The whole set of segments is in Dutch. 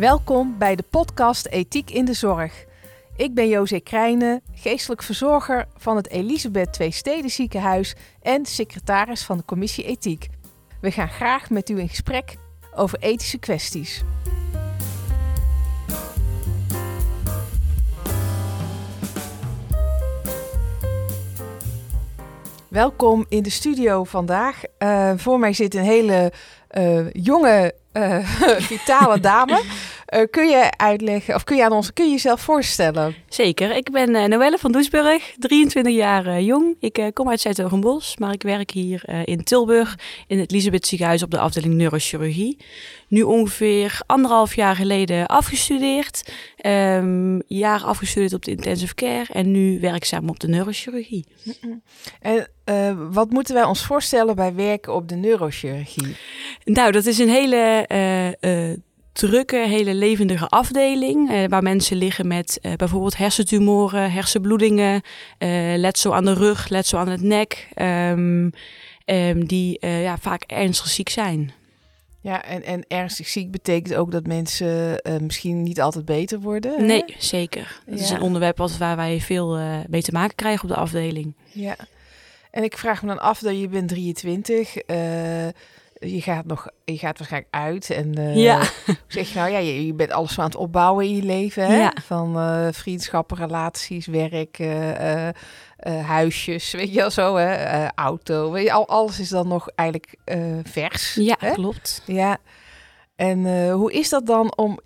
Welkom bij de podcast Ethiek in de Zorg. Ik ben José Krijnen, geestelijk verzorger van het Elisabeth II Steden Ziekenhuis en secretaris van de Commissie Ethiek. We gaan graag met u in gesprek over ethische kwesties. Welkom in de studio vandaag. Uh, voor mij zit een hele uh, jonge, uh, vitale dame. Uh, kun je uitleggen, of kun je aan ons, kun je jezelf voorstellen? Zeker. Ik ben uh, Noelle van Doesburg, 23 jaar uh, jong. Ik kom uit Zuid-Ogenbos, maar ik werk hier in Tilburg in het Elisabeth ziekenhuis op de afdeling neurochirurgie. Nu ongeveer anderhalf jaar geleden afgestudeerd. Um, jaar afgestudeerd op de intensive care en nu werkzaam op de neurochirurgie. En wat moeten wij ons voorstellen bij werken op de neurochirurgie? Nou, dat is een hele drukke, hele levendige afdeling. Uh, waar mensen liggen met uh, bijvoorbeeld hersentumoren, hersenbloedingen, uh, letsel aan de rug, letsel aan het nek. Um, um, die ja, vaak ernstig ziek zijn. Ja, en, en ernstig ziek betekent ook dat mensen misschien niet altijd beter worden. Hè? Nee, zeker. Ja. is een onderwerp wat, waar wij veel mee te maken krijgen op de afdeling. Ja, en ik vraag me dan af dat je bent 23 je gaat nog, je gaat waarschijnlijk uit en uh, ja. zeg je nou ja, je, je, bent alles aan het opbouwen in je leven, hè? Ja. van uh, vriendschappen, relaties, werk, uh, huisjes, weet je wel zo, hè? auto, weet je, al, alles is dan nog eigenlijk vers. Ja, hè? klopt. Ja. En hoe is dat dan om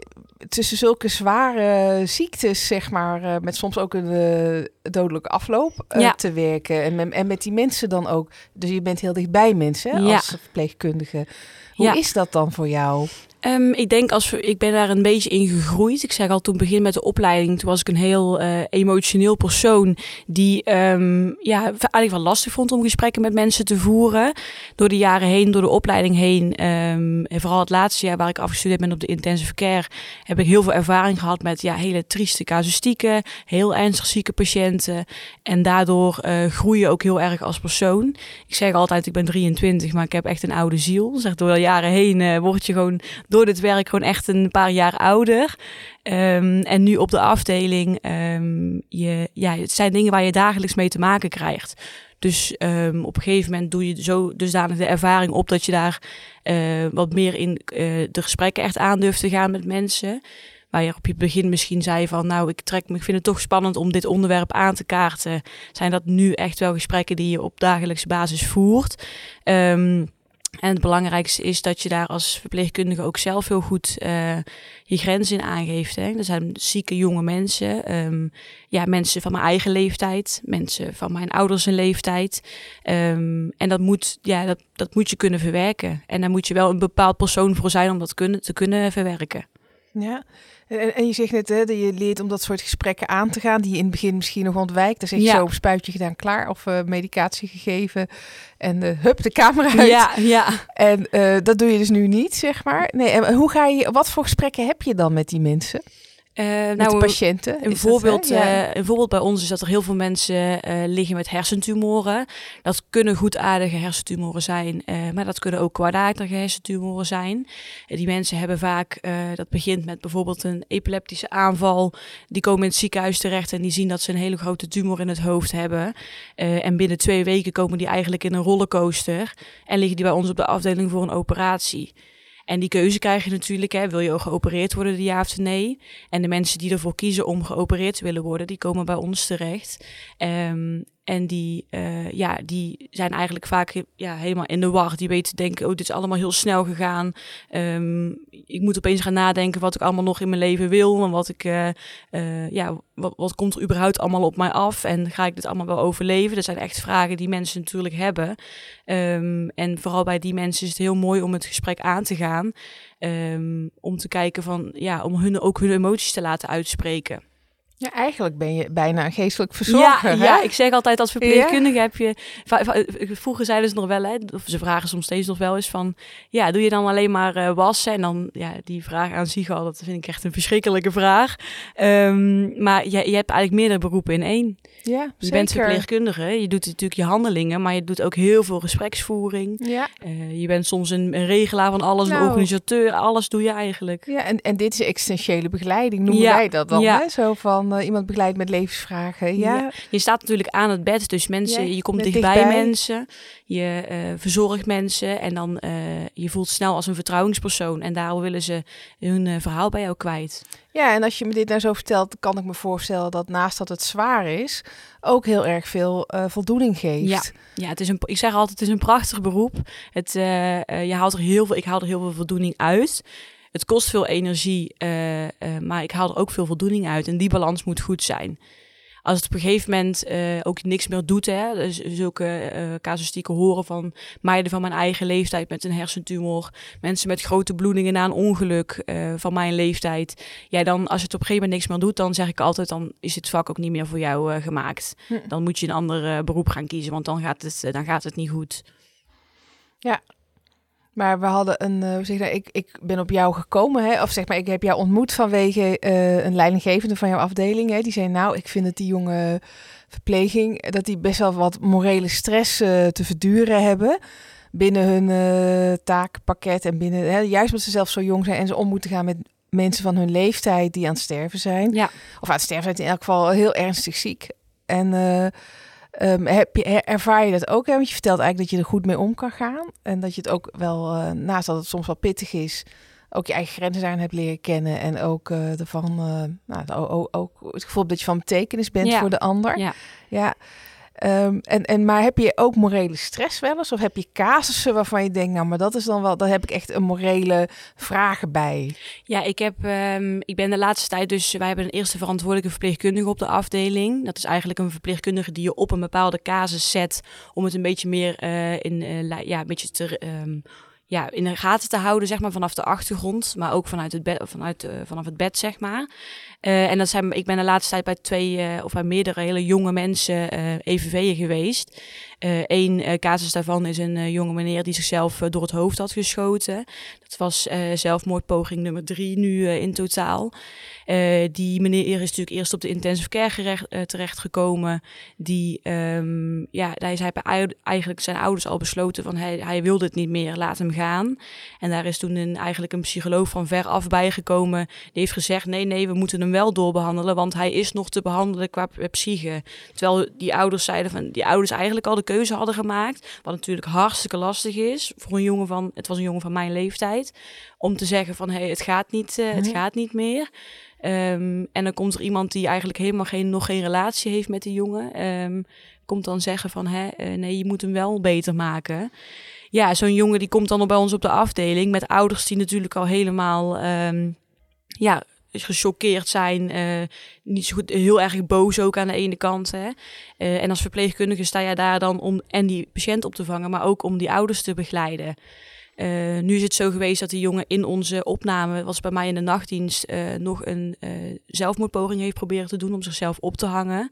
tussen zulke zware ziektes, zeg maar, uh, met soms ook een uh, dodelijke afloop ja. te werken. En, en met die mensen dan ook. Dus je bent heel dichtbij mensen als verpleegkundige. Hoe is dat dan voor jou? Um, ik denk als ik ben daar een beetje in gegroeid. Ik zeg al toen begin met de opleiding, toen was ik een heel uh, emotioneel persoon die um, ja, eigenlijk wel lastig vond om gesprekken met mensen te voeren. Door de jaren heen, door de opleiding heen. Um, en vooral het laatste jaar waar ik afgestudeerd ben op de intensive care, heb ik heel veel ervaring gehad met ja, hele trieste casuïstieken, heel ernstig zieke patiënten. En daardoor uh, groei je ook heel erg als persoon. Ik zeg altijd, ik ben 23, maar ik heb echt een oude ziel. Zeg, door de jaren heen uh, word je gewoon door dit werk gewoon echt een paar jaar ouder. Um, en nu op de afdeling, um, je, ja, het zijn dingen waar je dagelijks mee te maken krijgt. Dus um, op een gegeven moment doe je zo dusdanig de ervaring op dat je daar uh, wat meer in uh, de gesprekken echt aan durft te gaan met mensen. Waar je op je begin misschien zei van nou, ik trek me, ik vind het toch spannend om dit onderwerp aan te kaarten. Zijn dat nu echt wel gesprekken die je op dagelijkse basis voert? En het belangrijkste is dat je daar als verpleegkundige ook zelf heel goed uh, je grenzen in aangeeft. Hè. Er zijn zieke jonge mensen, um, ja, mensen van mijn eigen leeftijd, mensen van mijn ouders leeftijd. Um, en dat moet, ja, dat, dat moet je kunnen verwerken. En daar moet je wel een bepaald persoon voor zijn om dat kunnen, te kunnen verwerken. Ja, en, en je zegt net hè, dat je leert om dat soort gesprekken aan te gaan, die je in het begin misschien nog ontwijkt. Dan zeg je ja. zo, spuitje gedaan, klaar, of uh, medicatie gegeven en uh, hup, de camera uit. Ja, ja. En uh, dat doe je dus nu niet, zeg maar. Nee, en hoe ga je, wat voor gesprekken heb je dan met die mensen? Uh, met nou, patiënten. Een voorbeeld, ja. uh, een voorbeeld bij ons is dat er heel veel mensen uh, liggen met hersentumoren. Dat kunnen goedaardige hersentumoren zijn, maar dat kunnen ook kwaadaardige hersentumoren zijn. die mensen hebben vaak, dat begint met bijvoorbeeld een epileptische aanval. Die komen in het ziekenhuis terecht en die zien dat ze een hele grote tumor in het hoofd hebben. en binnen twee weken komen die eigenlijk in een rollercoaster en liggen die bij ons op de afdeling voor een operatie. En die keuze krijg je natuurlijk, hè, wil je geopereerd worden, ja of nee? En de mensen die ervoor kiezen om geopereerd te willen worden, die komen bij ons terecht. Um, en die, uh, ja, die zijn eigenlijk vaak ja, helemaal in de war. Die weten denken, oh, dit is allemaal heel snel gegaan. Um, ik moet opeens gaan nadenken wat ik allemaal nog in mijn leven wil. En wat ik, uh, uh, ja, wat, komt er überhaupt allemaal op mij af? En ga ik dit allemaal wel overleven? Dat zijn echt vragen die mensen natuurlijk hebben. Um, en vooral bij die mensen is het heel mooi om het gesprek aan te gaan. Um, om te kijken van, ja, om hun ook hun emoties te laten uitspreken. Ja, eigenlijk ben je bijna een geestelijk verzorger. Ja, ja ik zeg altijd als verpleegkundige heb je. Vroeger zeiden ze nog wel, hè, of ze vragen soms steeds nog wel eens van. Ja, doe je dan alleen maar uh, wassen? En dan, ja, die vraag aan zich al, dat vind ik echt een verschrikkelijke vraag. Um, maar je, je hebt eigenlijk meerdere beroepen in één. Ja, je bent verpleegkundige, je doet natuurlijk je handelingen, maar je doet ook heel veel gespreksvoering. Ja. Uh, je bent soms een, een, regelaar van alles, een nou. organisateur, alles doe je eigenlijk. Ja, en, en dit is existentiële begeleiding, noemen ja. wij dat dan, ja. hè? Zo van uh, iemand begeleid met levensvragen. Ja. Je staat natuurlijk aan het bed, dus mensen, je komt dichtbij, dichtbij, mensen, je uh, verzorgt mensen en dan je voelt snel als een vertrouwingspersoon en daarom willen ze hun verhaal bij jou kwijt. Ja, en als je me dit nou zo vertelt, kan ik me voorstellen dat naast dat het zwaar is, ook heel erg veel uh, voldoening geeft. Ja, ja het is een, ik zeg altijd, het is een prachtig beroep. Het, uh, uh, je haalt er heel veel, ik haal er heel veel voldoening uit. Het kost veel energie, maar ik haal er ook veel voldoening uit. En die balans moet goed zijn als het op een gegeven moment uh, ook niks meer doet, hè, dus zulke casuïstieken horen van meiden van mijn eigen leeftijd met een hersentumor, mensen met grote bloedingen na een ongeluk van mijn leeftijd. Ja, dan als het op een gegeven moment niks meer doet, dan zeg ik altijd, dan is het vak ook niet meer voor jou gemaakt. Hm. Dan moet je een ander beroep gaan kiezen, want dan gaat het, dan gaat het niet goed. Ja, maar we hadden een, uh, zeg nou, ik, ik ben op jou gekomen, hè, of zeg maar, ik heb jou ontmoet vanwege uh, een leidinggevende van jouw afdeling. Hè, die zei, nou, ik vind dat die jonge verpleging, dat die best wel wat morele stress uh, te verduren hebben binnen hun taakpakket en binnen, hè, juist omdat ze zelf zo jong zijn en ze om moeten gaan met mensen van hun leeftijd die aan het sterven zijn. Ja. Of aan het sterven zijn, in elk geval heel ernstig ziek. En Um, heb je, ervaar je dat ook? Hè? Want je vertelt eigenlijk dat je er goed mee om kan gaan. En dat je het ook wel, uh, naast dat het soms wel pittig is, ook je eigen grenzen aan hebt leren kennen. En ook uh, ervan, uh, nou, ook, ook, het gevoel dat je van betekenis bent voor de ander. Ja. ja. Um, en, en, maar heb je ook morele stress wel eens? Of heb je casussen waarvan je denkt, nou, maar dat is dan wel, daar heb ik echt een morele vragen bij? Ja, ik, heb, um, ik ben de laatste tijd dus, wij hebben een eerste verantwoordelijke verpleegkundige op de afdeling. Dat is eigenlijk een verpleegkundige die je op een bepaalde casus zet om het een beetje meer uh, in, uh, ja, een beetje te. Um, ja, in de gaten te houden, zeg maar, vanaf de achtergrond, maar ook vanuit het bed, vanuit, uh, vanaf het bed, zeg maar. Uh, en dat zijn, ik ben de laatste tijd bij twee uh, of bij meerdere hele jonge mensen EVV'en geweest. Eén casus daarvan is een jonge meneer die zichzelf door het hoofd had geschoten. Dat was zelfmoordpoging nummer drie nu in totaal. Die meneer is natuurlijk eerst op de intensive care gerecht, terechtgekomen. Die, um, ja, hij zei eigenlijk zijn ouders al besloten van hij, hij wilde het niet meer, laat hem gaan. En daar is toen een, eigenlijk een psycholoog van ver af bijgekomen. Die heeft gezegd nee, nee, we moeten hem wel doorbehandelen, want hij is nog te behandelen qua psyche. Terwijl die ouders zeiden van die ouders eigenlijk al de hadden gemaakt. Wat natuurlijk hartstikke lastig is voor een jongen van, het was een jongen van mijn leeftijd. Om te zeggen van hé, hey, het gaat niet, uh, het mhm. gaat niet meer. Um, en dan komt er iemand die eigenlijk helemaal geen, nog geen relatie heeft met die jongen. Um, komt dan zeggen van, hè, uh, nee, je moet hem wel beter maken. Ja, zo'n jongen die komt dan bij ons op de afdeling met ouders die natuurlijk al helemaal, um, ja, gechoqueerd zijn. Uh, niet zo goed, heel erg boos ook aan de ene kant. Hè. Uh, en als verpleegkundige sta je daar dan om en die patiënt op te vangen, maar ook om die ouders te begeleiden. Uh, nu is het zo geweest dat die jongen in onze opname, was bij mij in de nachtdienst, uh, nog een uh, zelfmoordpoging heeft proberen te doen om zichzelf op te hangen.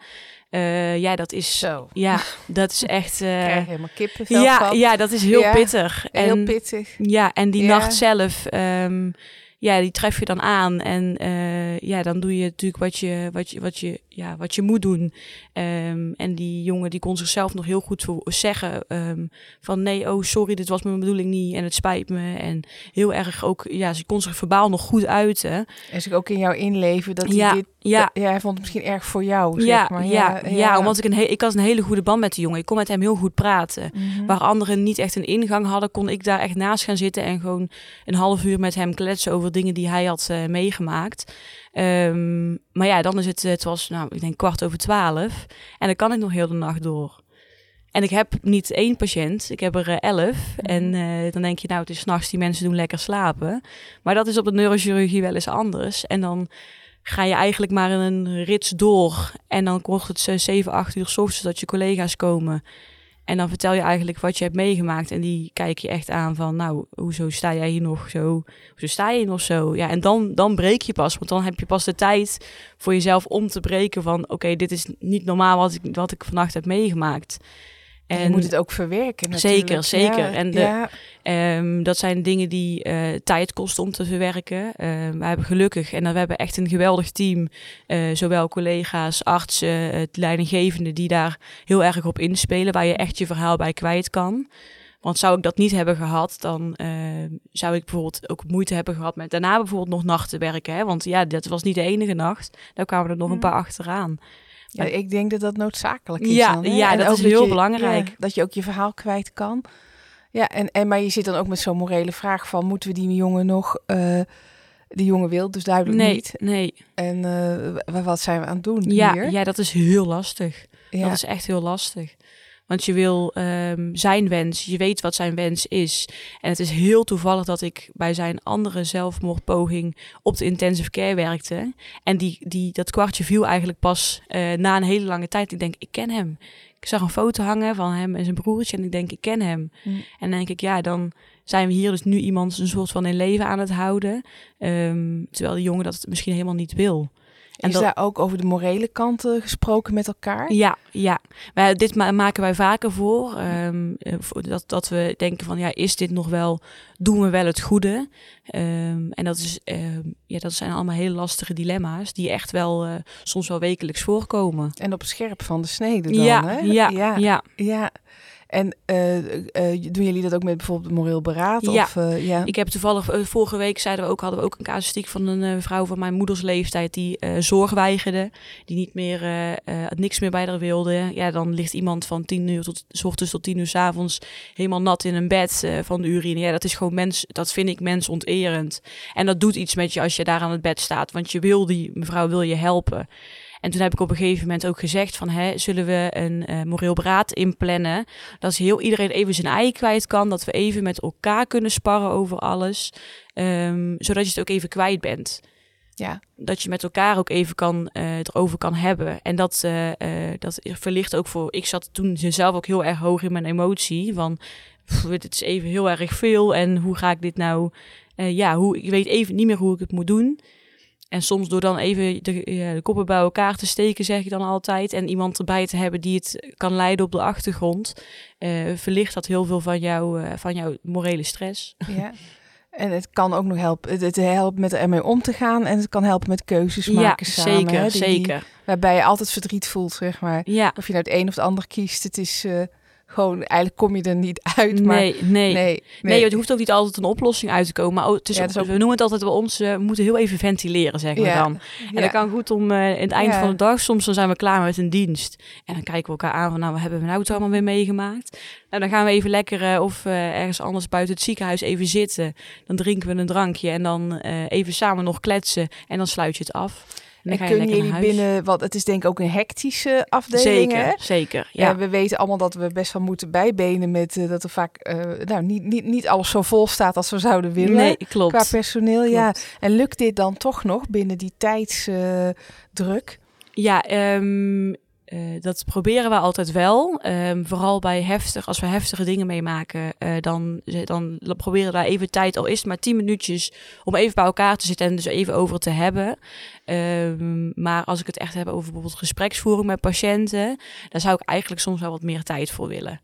ja, dat is zo. Ja, dat is echt. Krijg helemaal kippenvel ja, ja, dat is heel ja, pittig. En, heel pittig. Ja, en die ja. nacht zelf. Um, ja, die tref je dan aan. En uh, ja, dan doe je natuurlijk wat je, wat je, wat je, ja, wat je moet doen. Um, en die jongen die kon zichzelf nog heel goed zeggen um, van nee, oh sorry, dit was mijn bedoeling niet en het spijt me. En heel erg ook, ja, ze kon zich verbaal nog goed uiten. En zich ook in jou inleven dat ja, hij dit, ja. ja, hij vond het misschien erg voor jou, zeg ja, maar. Ja, ja, ja, omdat ik een, ik had een hele goede band met de jongen. Ik kon met hem heel goed praten. Mm -hmm. Waar anderen niet echt een ingang hadden, kon ik daar echt naast gaan zitten en gewoon een half uur met hem kletsen over dingen die hij had uh, meegemaakt. Um, maar ja, dan is het, het was nou, ik denk kwart over twaalf. En dan kan ik nog heel de nacht door. En ik heb niet één patiënt, ik heb er uh, elf. Mm. En uh, dan denk je, nou, het is s'nachts, die mensen doen lekker slapen. Maar dat is op de neurochirurgie wel eens anders. En dan ga je eigenlijk maar in een rits door. En dan kost het 7, 8 uur s ochtends dat je collega's komen. En dan vertel je eigenlijk wat je hebt meegemaakt. En die kijk je echt aan van, nou, hoezo sta jij hier nog zo? Hoezo sta je hier nog zo? Ja, en dan, dan breek je pas. Want dan heb je pas de tijd voor jezelf om te breken van... oké, dit is niet normaal wat ik, wat ik vannacht heb meegemaakt. En je moet het ook verwerken. Natuurlijk. Zeker, zeker. en de, ehm, dat zijn dingen die uh, tijd kosten om te verwerken. Uh, we hebben gelukkig en we hebben echt een geweldig team. Uh, zowel collega's, artsen, het leidinggevende die daar heel erg op inspelen. Waar je echt je verhaal bij kwijt kan. Want zou ik dat niet hebben gehad, dan zou ik bijvoorbeeld ook moeite hebben gehad met daarna bijvoorbeeld nog nachten werken. Hè? Want ja, dat was niet de enige nacht. Daar kwamen er nog een paar achteraan. Ja, ik denk dat dat noodzakelijk is. Ja, dan, ja dat is heel belangrijk. dat je ook je verhaal kwijt kan. Ja, en, en maar je zit dan ook met zo'n morele vraag van... moeten we die jongen nog... Uh, die jongen wil dus duidelijk nee, niet. Nee, En uh, wat zijn we aan het doen ja, hier? Ja, dat is heel lastig. Ja. Dat is echt heel lastig. Want je wil um, zijn wens, je weet wat zijn wens is. En het is heel toevallig dat ik bij zijn andere zelfmoordpoging op de intensive care werkte. En die, die, dat kwartje viel eigenlijk pas uh, na een hele lange tijd. Ik denk, ik ken hem. Ik zag een foto hangen van hem en zijn broertje en ik denk, ik ken hem. Mm. En dan denk ik, ja, dan zijn we hier dus nu iemand een soort van in leven aan het houden. Um, terwijl de jongen dat misschien helemaal niet wil. En is daar ook over de morele kanten gesproken met elkaar? Ja, ja. Wij, dit maken wij vaker voor. Um, dat, dat we denken van, ja, is dit nog wel, doen we wel het goede? Um, en dat, is, um, ja, dat zijn allemaal hele lastige dilemma's die echt wel uh, soms wel wekelijks voorkomen. En op scherp van de snede dan, ja, hè? Ja, ja, ja. ja. En uh, uh, doen jullie dat ook met bijvoorbeeld moreel beraad? Ja. Of, uh, ja. ik heb toevallig vorige week zeiden we ook, hadden we ook een casuïstiek van een vrouw van mijn moeders leeftijd die zorg weigerde, die niet meer niks meer bij haar wilde. Ja, dan ligt iemand van tien uur tot s ochtends tot tien uur s avonds helemaal nat in een bed van de urine. Ja, dat is gewoon mens, dat vind ik mensonterend. En dat doet iets met je als je daar aan het bed staat, want je wil die mevrouw wil je helpen. En toen heb ik op een gegeven moment ook gezegd van, hè, zullen we een uh, moreel beraad inplannen? Dat heel iedereen even zijn ei kwijt kan, dat we even met elkaar kunnen sparren over alles, um, zodat je het ook even kwijt bent. Ja. Dat je met elkaar ook even kan, uh, erover kan hebben. En dat, uh, uh, dat verlicht ook voor. Ik zat toen zelf ook heel erg hoog in mijn emotie. Van pff, het is even heel erg veel. En hoe ga ik dit nou? ja, hoe, ik weet even niet meer hoe ik het moet doen. En soms door dan even de, ja, de, koppen bij elkaar te steken, zeg ik dan altijd. En iemand erbij te hebben die het kan leiden op de achtergrond. Uh, verlicht dat heel veel van, jou, uh, van jouw morele stress. Ja. En het kan ook nog helpen. Het, het helpt met ermee om te gaan. En het kan helpen met keuzes maken ja, samen. Zeker, hè, die, zeker. Die, waarbij je altijd verdriet voelt, zeg maar. Ja. Of je nou het een of het ander kiest. Het is... Uh, gewoon, eigenlijk kom je er niet uit. Maar, nee, nee, nee, nee. het hoeft ook niet altijd een oplossing uit te komen. Maar het is, ja, ook, ook, we noemen het altijd bij ons, uh, we moeten heel even ventileren, zeggen ja. we dan. En ja. dat kan goed om uh, in het eind van de dag, soms dan zijn we klaar met een dienst. En dan kijken we elkaar aan van, nou, wat hebben we nou het allemaal weer meegemaakt? En dan gaan we even lekker uh, of ergens anders buiten het ziekenhuis even zitten. Dan drinken we een drankje en dan even samen nog kletsen. En dan sluit je het af. En, en kunnen jullie binnen, want het is denk ik ook een hectische afdeling. Zeker, hè? zeker. Ja. We weten allemaal dat we best wel moeten bijbenen met uh, dat er vaak uh, nou, niet, niet, niet alles zo vol staat als we zouden willen. Nee, klopt. Qua personeel, klopt. ja. En lukt dit dan toch nog binnen die tijdsdruk? Uh, ja, um, uh, dat proberen we altijd wel. Um, vooral bij heftig, als we heftige dingen meemaken, uh, dan, dan proberen we daar even tijd, al is maar tien minuutjes, om even bij elkaar te zitten en dus even over te hebben. Um, maar als ik het echt heb over bijvoorbeeld gespreksvoering met patiënten, daar zou ik eigenlijk soms wel wat meer tijd voor willen.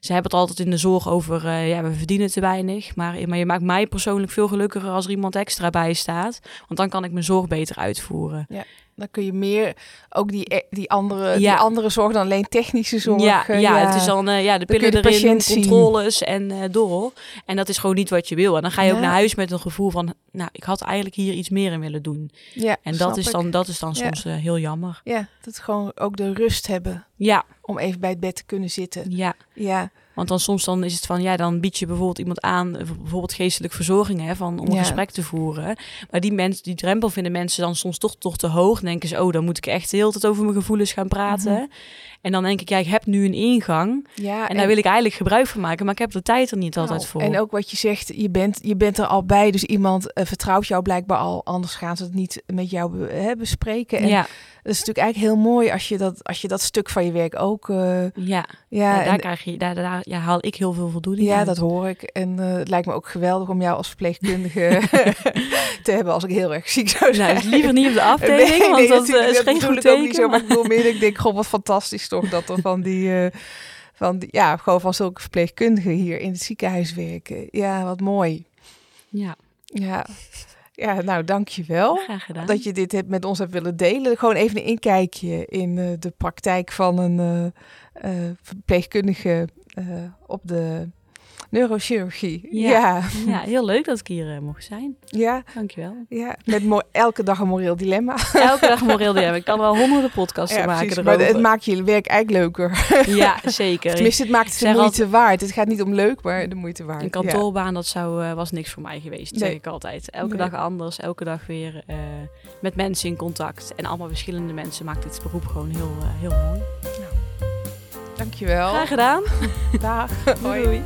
Ze hebben het altijd in de zorg over, uh, ja, we verdienen te weinig. Maar, maar je maakt mij persoonlijk veel gelukkiger als er iemand extra bij staat. Want dan kan ik mijn zorg beter uitvoeren. Ja. Dan kun je meer ook die, die, andere, die andere zorg dan alleen technische zorg. Ja, ja, ja. het is dan uh, ja, de pillen de erin, controles en uh, door. En dat is gewoon niet wat je wil. En dan ga je ook naar huis met een gevoel van, nou, ik had eigenlijk hier iets meer in willen doen. Ja, en dat is, dan, dat is dan soms heel jammer. Ja, dat gewoon ook de rust hebben. Ja. Om even bij het bed te kunnen zitten. Ja. Ja. Want dan soms dan is het van, ja, dan bied je bijvoorbeeld iemand aan, eh, bijvoorbeeld geestelijk verzorging, hè, van, om een gesprek te voeren. Maar die mensen, die drempel vinden mensen dan soms toch, toch te hoog. Dan denken ze, oh, dan moet ik echt de hele tijd over mijn gevoelens gaan praten. Mhm. En dan denk ik, ja, ik heb nu een ingang. Ja, en, daar wil ik eigenlijk gebruik van maken, maar ik heb de tijd er niet altijd nou, voor. En ook wat je zegt, je bent, je bent er al bij, dus iemand uh, vertrouwt jou blijkbaar al, anders gaan ze het niet met jou hè, bespreken. En ja. Dat is natuurlijk eigenlijk heel mooi als je dat, als je dat stuk van je werk ook. Uh, ja, ja, daar, krijg je, daar, daar ja, haal ik heel veel voldoening. Ja, dat hoor ik. En uh, het lijkt me ook geweldig om jou als verpleegkundige te hebben als ik heel erg ziek zou zijn. Nou, liever niet op de afdeling, nee, want dat uh, is geen goed teken. Ook niet zo, maar ik bedoel meer, ik denk, god, wat fantastisch toch dat er van die van die, ja, gewoon van zulke verpleegkundigen hier in het ziekenhuis werken. Ja, wat mooi. Ja. Ja. Ja, nou dankjewel. Graag gedaan. Dat je dit hebt met ons hebt willen delen. Gewoon even een inkijkje in uh, de praktijk van een uh, uh, verpleegkundige op de neurochirurgie. Ja. ja. heel leuk dat ik hier uh, mocht zijn. Ja. Dankjewel. Ja, met elke dag een moreel dilemma. Elke dag een moreel dilemma. Ik kan wel honderden podcasts ja, maken precies, Maar het maakt je werk eigenlijk leuker. Ja, zeker. Tenminste, het maakt het de moeite waard. Het gaat niet om leuk, maar de moeite waard. Een kantoorbaan, dat zou, uh, was niks voor mij geweest, zeg ik altijd. Elke dag anders, elke dag weer uh, met mensen in contact. En allemaal verschillende mensen maakt dit beroep gewoon heel, heel mooi. Nou, dankjewel. Graag gedaan. Dag. Hoi. doei.